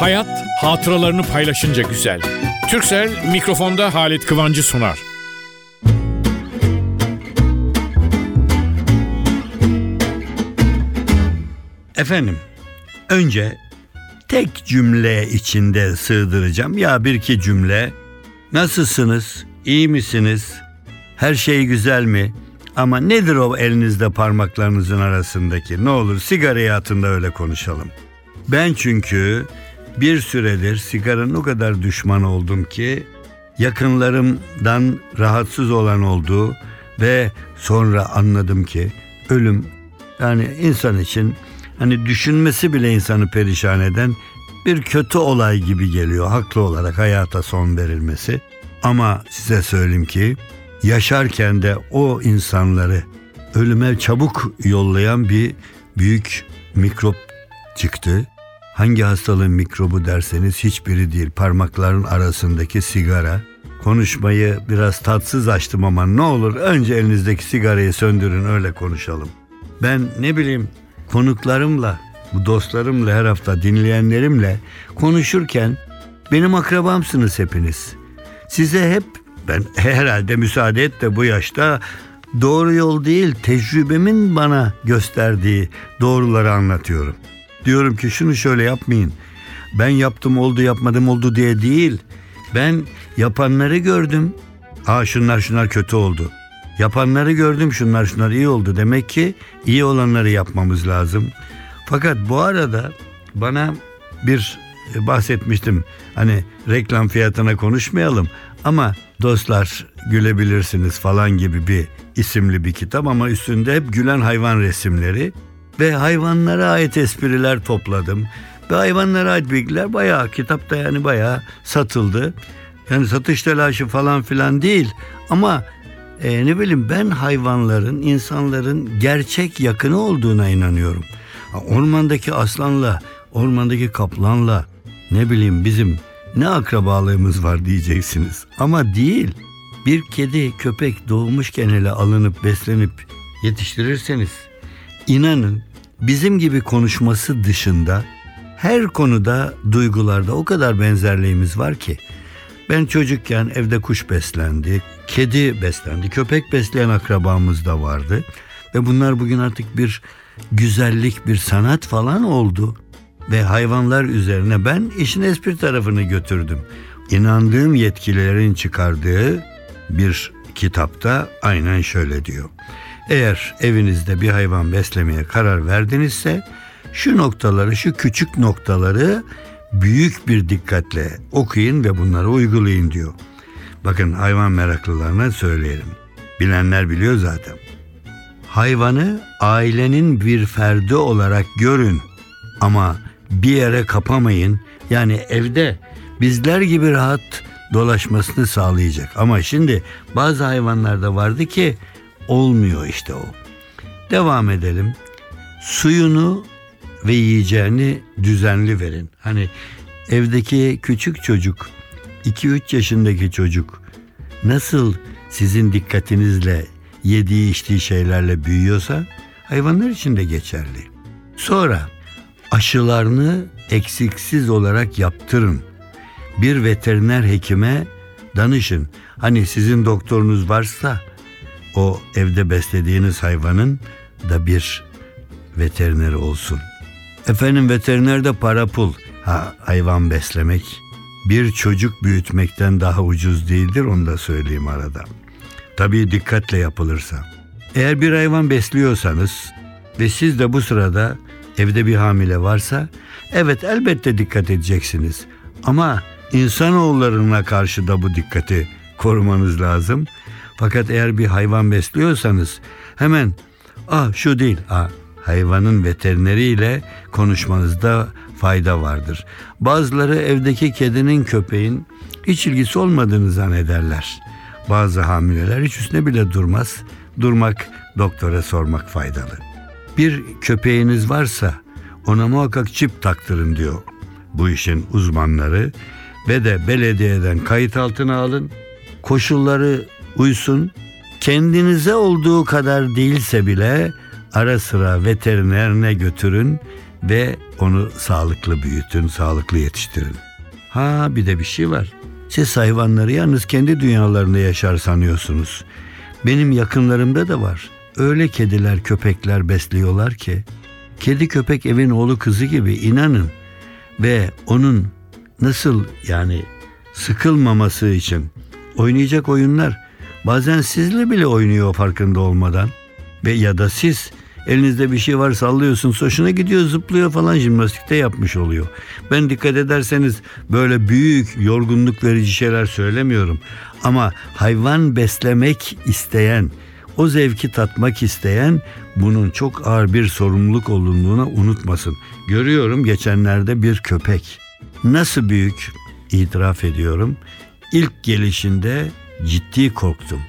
Hayat hatıralarını paylaşınca güzel. Türksel mikrofonda Halit Kıvancı sunar. Efendim, önce tek cümle içinde sığdıracağım. Ya bir iki cümle. Nasılsınız? İyi misiniz? Her şey güzel mi? Ama nedir o elinizde parmaklarınızın arasındaki? Ne olur sigarayı atın da öyle konuşalım. Ben çünkü bir süredir sigaranın o kadar düşman oldum ki yakınlarımdan rahatsız olan oldu ve sonra anladım ki ölüm yani insan için hani düşünmesi bile insanı perişan eden bir kötü olay gibi geliyor haklı olarak hayata son verilmesi. Ama size söyleyeyim ki yaşarken de o insanları ölüme çabuk yollayan bir büyük mikrop çıktı. Hangi hastalığın mikrobu derseniz hiçbiri değil. Parmakların arasındaki sigara. Konuşmayı biraz tatsız açtım ama ne olur önce elinizdeki sigarayı söndürün öyle konuşalım. Ben ne bileyim konuklarımla, bu dostlarımla her hafta dinleyenlerimle konuşurken benim akrabamsınız hepiniz. Size hep ben herhalde müsaade et de bu yaşta doğru yol değil tecrübemin bana gösterdiği doğruları anlatıyorum. Diyorum ki şunu şöyle yapmayın. Ben yaptım oldu yapmadım oldu diye değil. Ben yapanları gördüm. Aa şunlar şunlar kötü oldu. Yapanları gördüm şunlar şunlar iyi oldu. Demek ki iyi olanları yapmamız lazım. Fakat bu arada bana bir e, bahsetmiştim. Hani reklam fiyatına konuşmayalım ama dostlar gülebilirsiniz falan gibi bir isimli bir kitap ama üstünde hep gülen hayvan resimleri ve hayvanlara ait espriler topladım. Ve hayvanlara ait bilgiler bayağı kitapta yani bayağı satıldı. Yani satış telaşı falan filan değil ama e, ne bileyim ben hayvanların, insanların gerçek yakını olduğuna inanıyorum. Ormandaki aslanla, ormandaki kaplanla ne bileyim bizim ne akrabalığımız var diyeceksiniz. Ama değil. Bir kedi, köpek doğmuşken hele alınıp beslenip yetiştirirseniz inanın bizim gibi konuşması dışında her konuda duygularda o kadar benzerliğimiz var ki ben çocukken evde kuş beslendi, kedi beslendi, köpek besleyen akrabamız da vardı. Ve bunlar bugün artık bir güzellik, bir sanat falan oldu. Ve hayvanlar üzerine ben işin espri tarafını götürdüm. İnandığım yetkililerin çıkardığı bir kitapta aynen şöyle diyor. Eğer evinizde bir hayvan beslemeye karar verdinizse şu noktaları, şu küçük noktaları büyük bir dikkatle okuyun ve bunları uygulayın diyor. Bakın hayvan meraklılarına söyleyelim. Bilenler biliyor zaten. Hayvanı ailenin bir ferdi olarak görün ama bir yere kapamayın. Yani evde bizler gibi rahat dolaşmasını sağlayacak. Ama şimdi bazı hayvanlarda vardı ki olmuyor işte o. Devam edelim. Suyunu ve yiyeceğini düzenli verin. Hani evdeki küçük çocuk, 2-3 yaşındaki çocuk nasıl sizin dikkatinizle yediği içtiği şeylerle büyüyorsa hayvanlar için de geçerli. Sonra aşılarını eksiksiz olarak yaptırın. Bir veteriner hekime danışın. Hani sizin doktorunuz varsa o evde beslediğiniz hayvanın da bir veterineri olsun. Efendim veterinerde para pul. Ha hayvan beslemek bir çocuk büyütmekten daha ucuz değildir onu da söyleyeyim arada. Tabii dikkatle yapılırsa. Eğer bir hayvan besliyorsanız ve siz de bu sırada evde bir hamile varsa evet elbette dikkat edeceksiniz. Ama insanoğullarına karşı da bu dikkati korumanız lazım. Fakat eğer bir hayvan besliyorsanız hemen ah şu değil ah hayvanın veterineriyle konuşmanızda fayda vardır. Bazıları evdeki kedinin köpeğin hiç ilgisi olmadığını zannederler. Bazı hamileler hiç üstüne bile durmaz. Durmak doktora sormak faydalı. Bir köpeğiniz varsa ona muhakkak çip taktırın diyor bu işin uzmanları ve de belediyeden kayıt altına alın. Koşulları uysun. Kendinize olduğu kadar değilse bile ara sıra veterinerine götürün. ve onu sağlıklı büyütün, sağlıklı yetiştirin. Ha bir de bir şey var. Siz hayvanları yalnız kendi dünyalarında yaşar sanıyorsunuz. Benim yakınlarımda da var. Öyle kediler, köpekler besliyorlar ki kedi köpek evin oğlu kızı gibi inanın ve onun nasıl yani sıkılmaması için oynayacak oyunlar bazen sizle bile oynuyor farkında olmadan ve ya da siz elinizde bir şey var sallıyorsun hoşuna gidiyor zıplıyor falan jimnastikte yapmış oluyor. Ben dikkat ederseniz böyle büyük yorgunluk verici şeyler söylemiyorum ama hayvan beslemek isteyen o zevki tatmak isteyen bunun çok ağır bir sorumluluk olduğunu unutmasın. Görüyorum geçenlerde bir köpek. Nasıl büyük itiraf ediyorum. İlk gelişinde ciddi korktum.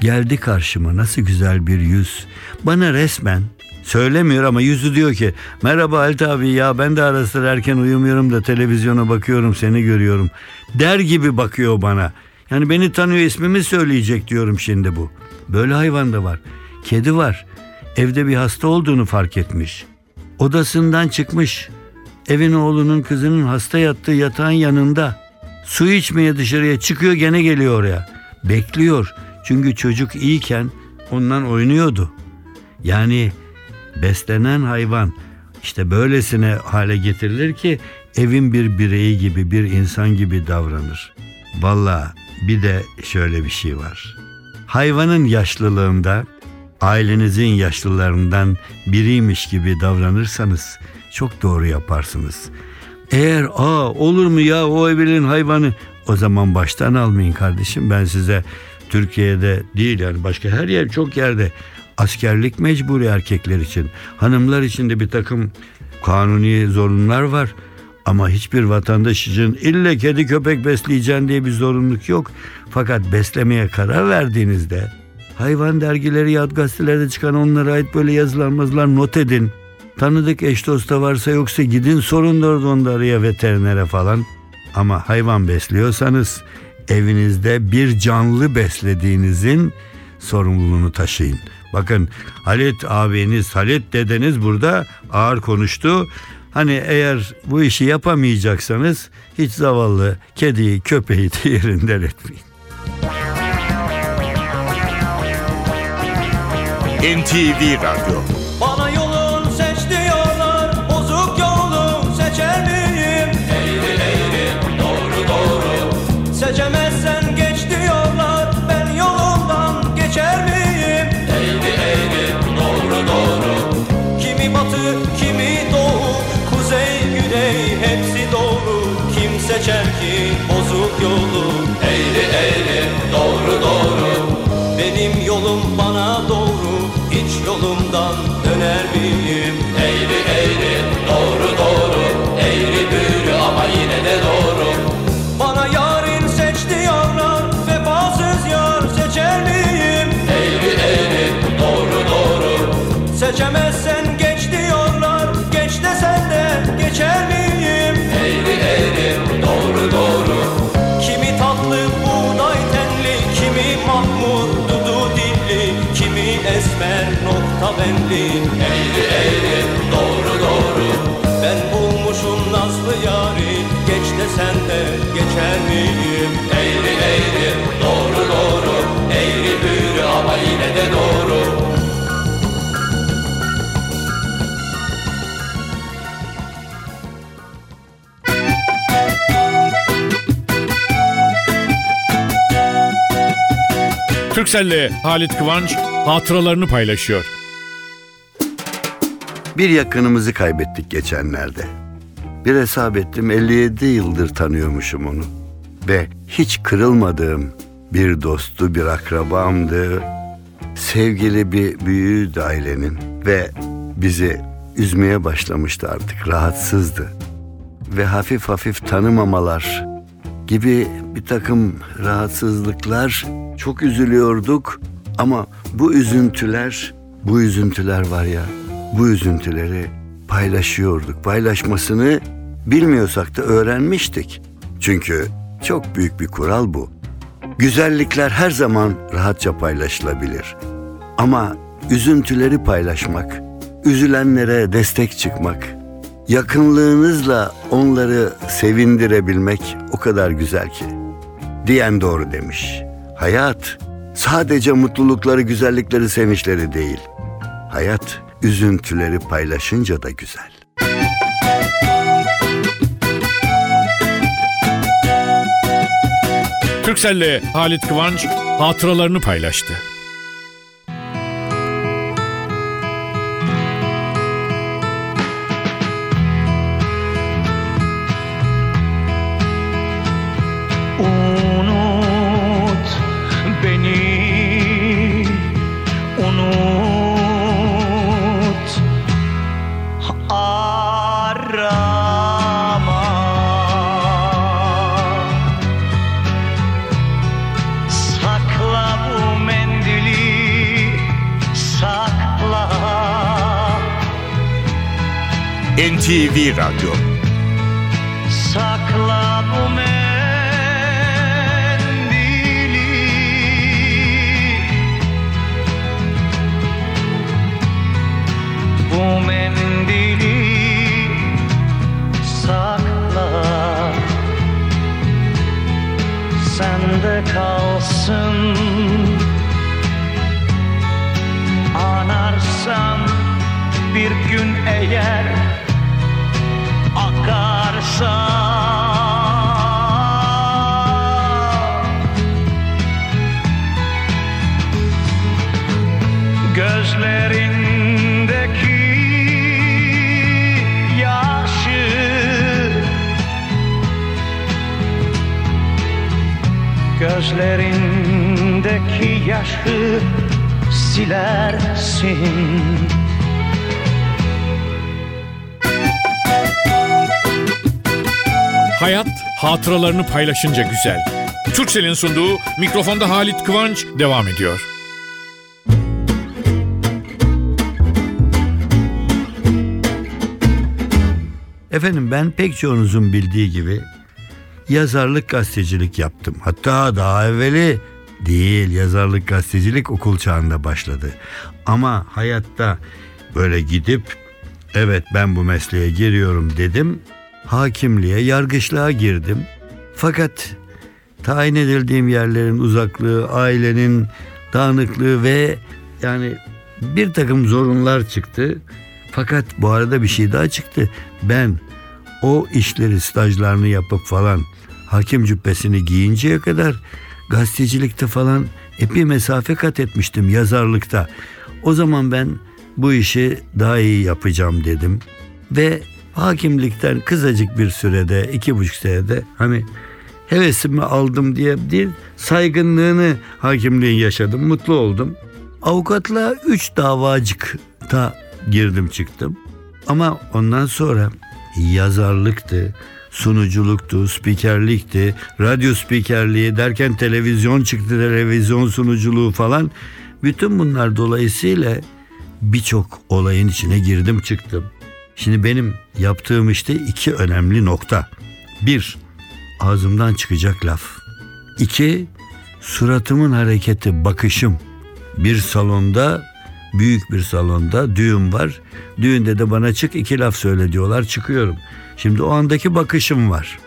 Geldi karşıma nasıl güzel bir yüz. Bana resmen söylemiyor ama yüzü diyor ki merhaba Halit abi ya ben de ara erken uyumuyorum da televizyona bakıyorum seni görüyorum. Der gibi bakıyor bana. Yani beni tanıyor ismimi söyleyecek diyorum şimdi bu. Böyle hayvan da var. Kedi var. Evde bir hasta olduğunu fark etmiş. Odasından çıkmış. Evin oğlunun kızının hasta yattığı yatağın yanında. Su içmeye dışarıya çıkıyor gene geliyor oraya. Bekliyor. Çünkü çocuk iyiyken ondan oynuyordu. Yani beslenen hayvan işte böylesine hale getirilir ki evin bir bireyi gibi bir insan gibi davranır. Valla bir de şöyle bir şey var. Hayvanın yaşlılığında ailenizin yaşlılarından biriymiş gibi davranırsanız çok doğru yaparsınız. Eğer aa olur mu ya o evin hayvanı o zaman baştan almayın kardeşim ben size Türkiye'de değil yani başka her yer çok yerde askerlik mecburi erkekler için. Hanımlar için de bir takım kanuni zorunlar var. Ama hiçbir vatandaş için ille kedi köpek besleyeceksin diye bir zorunluluk yok. Fakat beslemeye karar verdiğinizde hayvan dergileri, yad gazetelerde çıkan onlara ait böyle yazılar mazılar not edin. Tanıdık eş dosta varsa yoksa gidin sorun da orada onları veterinere falan. Ama hayvan besliyorsanız evinizde bir canlı beslediğinizin sorumluluğunu taşıyın. Bakın Halit abiniz, Halit dedeniz burada ağır konuştu. Hani eğer bu işi yapamayacaksanız hiç zavallı kediyi, köpeği de yerinden etmeyin. NTV Radyo bozuk yolu? Eğri eğri doğru doğru Benim yolum bana doğru Hiç yolumdan döner miyim? Eğri eğri doğru doğru Eğri büğrü ama yine de doğru Bana yarın seç diyorlar Vefasız yar seçer miyim? Eğri eğri doğru doğru Seçemezsen geç diyorlar Geç desen de geçer miyim? Benli Eğri eğri doğru doğru. Ben bulmuşum nazlı yari. Geç desen de geçer miyim? Eğri eğri doğru doğru. Eğri büğrü ama yine de doğru. Türkcell'le Halit Kıvanç hatıralarını paylaşıyor. Bir yakınımızı kaybettik geçenlerde. Bir hesap ettim 57 yıldır tanıyormuşum onu. Ve hiç kırılmadığım bir dostu, bir akrabamdı. Sevgili bir büyüğüydü ailenin ve bizi üzmeye başlamıştı artık, rahatsızdı. Ve hafif hafif tanımamalar gibi bir takım rahatsızlıklar çok üzülüyorduk ama bu üzüntüler, bu üzüntüler var ya, bu üzüntüleri paylaşıyorduk. Paylaşmasını bilmiyorsak da öğrenmiştik. Çünkü çok büyük bir kural bu. Güzellikler her zaman rahatça paylaşılabilir. Ama üzüntüleri paylaşmak, üzülenlere destek çıkmak yakınlığınızla onları sevindirebilmek o kadar güzel ki. Diyen doğru demiş. Hayat sadece mutlulukları, güzellikleri, sevinçleri değil. Hayat üzüntüleri paylaşınca da güzel. Türkcell'le Halit Kıvanç hatıralarını paylaştı. NTV Radyo Gözlerindeki yaşı silersin Hayat hatıralarını paylaşınca güzel. Türkcell'in sunduğu mikrofonda Halit Kıvanç devam ediyor. Efendim ben pek çoğunuzun bildiği gibi yazarlık gazetecilik yaptım. Hatta daha evveli değil yazarlık gazetecilik okul çağında başladı. Ama hayatta böyle gidip evet ben bu mesleğe giriyorum dedim. Hakimliğe, yargıçlığa girdim. Fakat tayin edildiğim yerlerin uzaklığı, ailenin dağınıklığı ve yani bir takım zorunlar çıktı. Fakat bu arada bir şey daha çıktı. Ben o işleri stajlarını yapıp falan hakim cübbesini giyinceye kadar gazetecilikte falan epey mesafe kat etmiştim yazarlıkta. O zaman ben bu işi daha iyi yapacağım dedim. Ve hakimlikten kısacık bir sürede iki buçuk senede hani hevesimi aldım diye değil saygınlığını hakimliğin yaşadım mutlu oldum. Avukatla üç davacıkta girdim çıktım. Ama ondan sonra yazarlıktı, sunuculuktu, spikerlikti, radyo spikerliği derken televizyon çıktı, televizyon sunuculuğu falan. Bütün bunlar dolayısıyla birçok olayın içine girdim çıktım. Şimdi benim yaptığım işte iki önemli nokta. Bir, ağzımdan çıkacak laf. İki, suratımın hareketi, bakışım. Bir salonda, büyük bir salonda düğün var. Düğünde de bana çık iki laf söyle diyorlar, çıkıyorum. Şimdi o andaki bakışım var.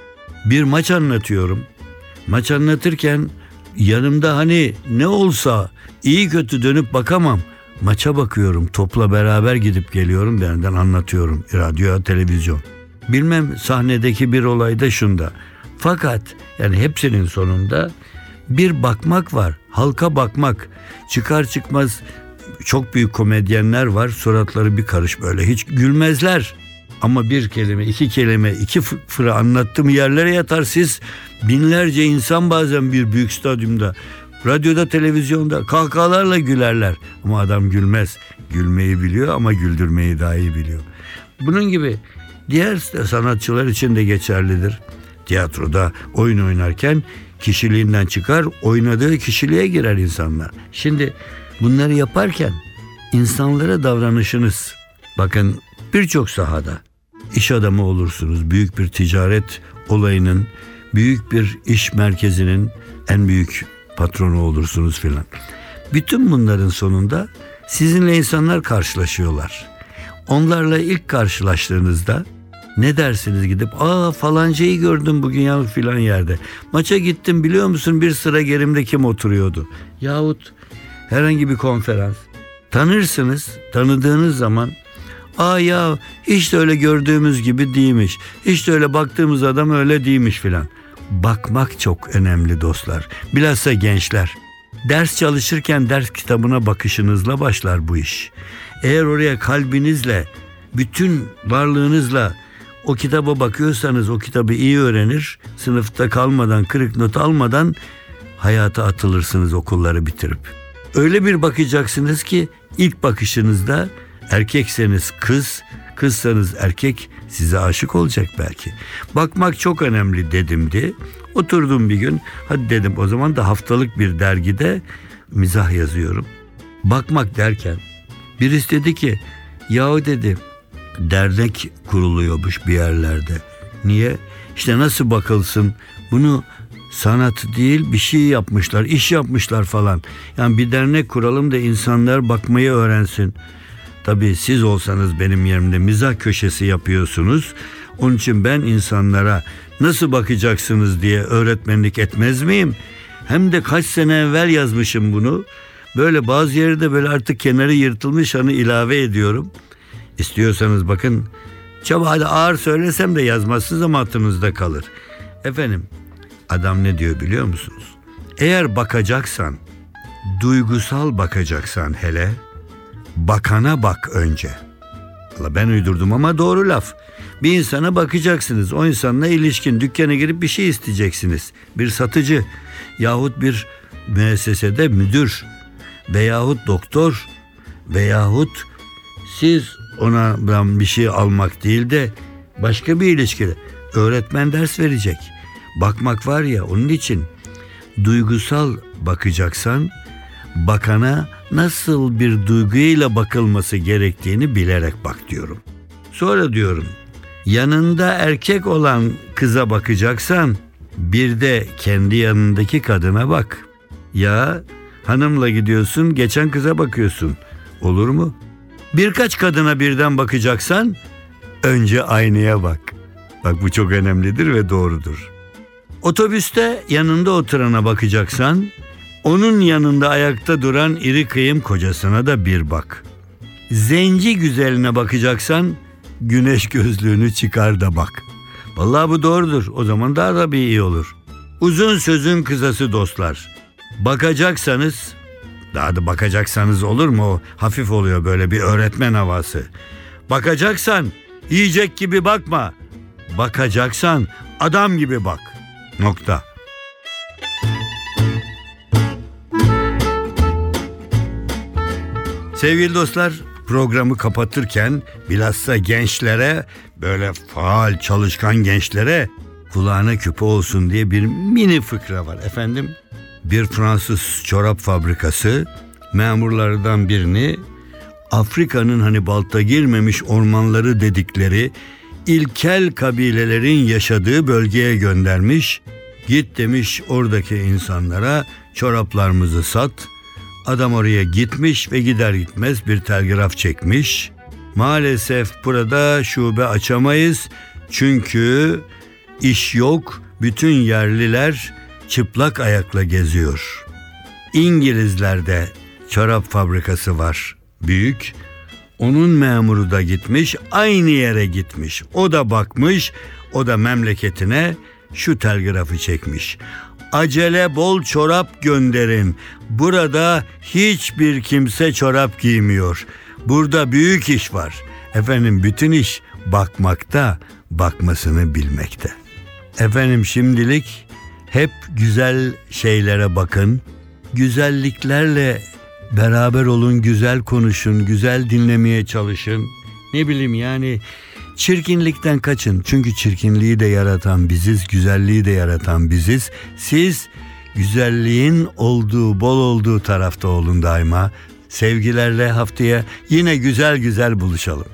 Bir maç anlatıyorum. Maç anlatırken yanımda hani ne olsa iyi kötü dönüp bakamam. Maça bakıyorum, topla beraber gidip geliyorum, benden anlatıyorum. Radyo, televizyon. Bilmem sahnedeki bir olayda şunda. Fakat yani hepsinin sonunda bir bakmak var. Halka bakmak. Çıkar çıkmaz çok büyük komedyenler var. Suratları bir karış böyle. Hiç gülmezler. Ama bir kelime, iki kelime, iki fı- fıra anlattım yerlere yatar siz. Binlerce insan bazen bir büyük stadyumda. Radyoda, televizyonda kahkahalarla gülerler. Ama adam gülmez. Gülmeyi biliyor ama güldürmeyi daha iyi biliyor. Bunun gibi diğer sanatçılar için de geçerlidir. Tiyatroda oyun oynarken kişiliğinden çıkar, oynadığı kişiliğe girer insanlar. Şimdi bunları yaparken insanlara davranışınız bakın birçok sahada iş adamı olursunuz. Büyük bir ticaret olayının, büyük bir iş merkezinin en büyük patronu olursunuz filan. Bütün bunların sonunda sizinle insanlar karşılaşıyorlar. Onlarla ilk karşılaştığınızda Ne dersiniz gidip aa falancayı gördüm bugün ya filan yerde. Maça gittim biliyor musun bir sıra gerimde kim oturuyordu. Yahut herhangi bir konferans. Tanırsınız tanıdığınız zaman aa ya hiç de öyle gördüğümüz gibi değilmiş. Hiç de öyle baktığımız adam öyle değilmiş filan. Bakmak çok önemli dostlar. Bilhassa gençler. Ders çalışırken ders kitabına bakışınızla başlar bu iş. Eğer oraya kalbinizle, bütün varlığınızla o kitaba bakıyorsanız o kitabı iyi öğrenir, sınıfta kalmadan, kırık not almadan hayata atılırsınız okulları bitirip. Öyle bir bakacaksınız ki ilk bakışınızda erkekseniz kız, kızsanız erkek size aşık olacak belki. Bakmak çok önemli dedimdi. Oturdum bir gün. Hadi dedim o zaman da haftalık bir dergide mizah yazıyorum. Bakmak derken birisi dedi ki yahu dedi dernek kuruluyormuş bir yerlerde. Niye? İşte nasıl bakılsın bunu sanat değil bir şey yapmışlar, iş yapmışlar falan. Yani bir dernek kuralım da insanlar bakmayı öğrensin. Tabii siz olsanız benim yerimde mizah köşesi yapıyorsunuz. Onun için ben insanlara nasıl bakacaksınız diye öğretmenlik etmez miyim? Hem de kaç sene evvel yazmışım bunu. Böyle bazı yerde böyle artık kenarı yırtılmış anı ilave ediyorum. İstiyorsanız bakın çaba hadi ağır söylesem de yazmazsınız ama hatırınızda kalır. Efendim adam ne diyor biliyor musunuz? Eğer bakacaksan, duygusal bakacaksan hele, bakana bak önce. Valla ben uydurdum ama doğru laf. Bir insana bakacaksınız. O insanla ilişkin dükkana girip bir şey isteyeceksiniz. Bir satıcı yahut bir müessesede müdür veyahut doktor veyahut siz ona bir şey almak değil de başka bir ilişkide öğretmen ders verecek. Bakmak var ya onun için duygusal bakacaksan bakana nasıl bir duyguyla bakılması gerektiğini bilerek bak diyorum. Sonra diyorum yanında erkek olan kıza bakacaksan bir de kendi yanındaki kadına bak. Ya hanımla gidiyorsun geçen kıza bakıyorsun. Olur mu? Birkaç kadına birden bakacaksan önce aynaya bak. Bak bu çok önemlidir ve doğrudur. Otobüste yanında oturana bakacaksan onun yanında ayakta duran iri kıyım kocasına da bir bak. Zenci güzeline bakacaksan güneş gözlüğünü çıkar da bak. Vallahi bu doğrudur. O zaman daha da bir iyi olur. Uzun sözün kısası dostlar. Bakacaksanız daha da bakacaksanız olur mu? Hafif oluyor böyle bir öğretmen havası. Bakacaksan yiyecek gibi bakma. Bakacaksan adam gibi bak. Nokta. Sevgili dostlar programı kapatırken bilhassa gençlere böyle faal çalışkan gençlere kulağına küpe olsun diye bir mini fıkra var efendim. Bir Fransız çorap fabrikası memurlardan birini Afrika'nın hani balta girmemiş ormanları dedikleri ilkel kabilelerin yaşadığı bölgeye göndermiş. Git demiş oradaki insanlara çoraplarımızı sat, Adam oraya gitmiş ve gider gitmez bir telgraf çekmiş. Maalesef burada şube açamayız çünkü iş yok. Bütün yerliler çıplak ayakla geziyor. İngilizlerde çorap fabrikası var büyük. Onun memuru da gitmiş aynı yere gitmiş. O da bakmış o da memleketine şu telgrafı çekmiş acele bol çorap gönderin. Burada hiçbir kimse çorap giymiyor. Burada büyük iş var. Efendim bütün iş bakmakta, bakmasını bilmekte. Efendim şimdilik hep güzel şeylere bakın. Güzelliklerle beraber olun, güzel konuşun, güzel dinlemeye çalışın. Ne bileyim yani Çirkinlikten kaçın çünkü çirkinliği de yaratan biziz, güzelliği de yaratan biziz. Siz güzelliğin olduğu, bol olduğu tarafta olun daima. Sevgilerle haftaya yine güzel güzel buluşalım.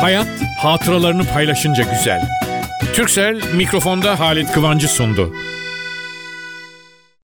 Hayat hatıralarını paylaşınca güzel. Türksel mikrofonda Halit Kıvancı sundu.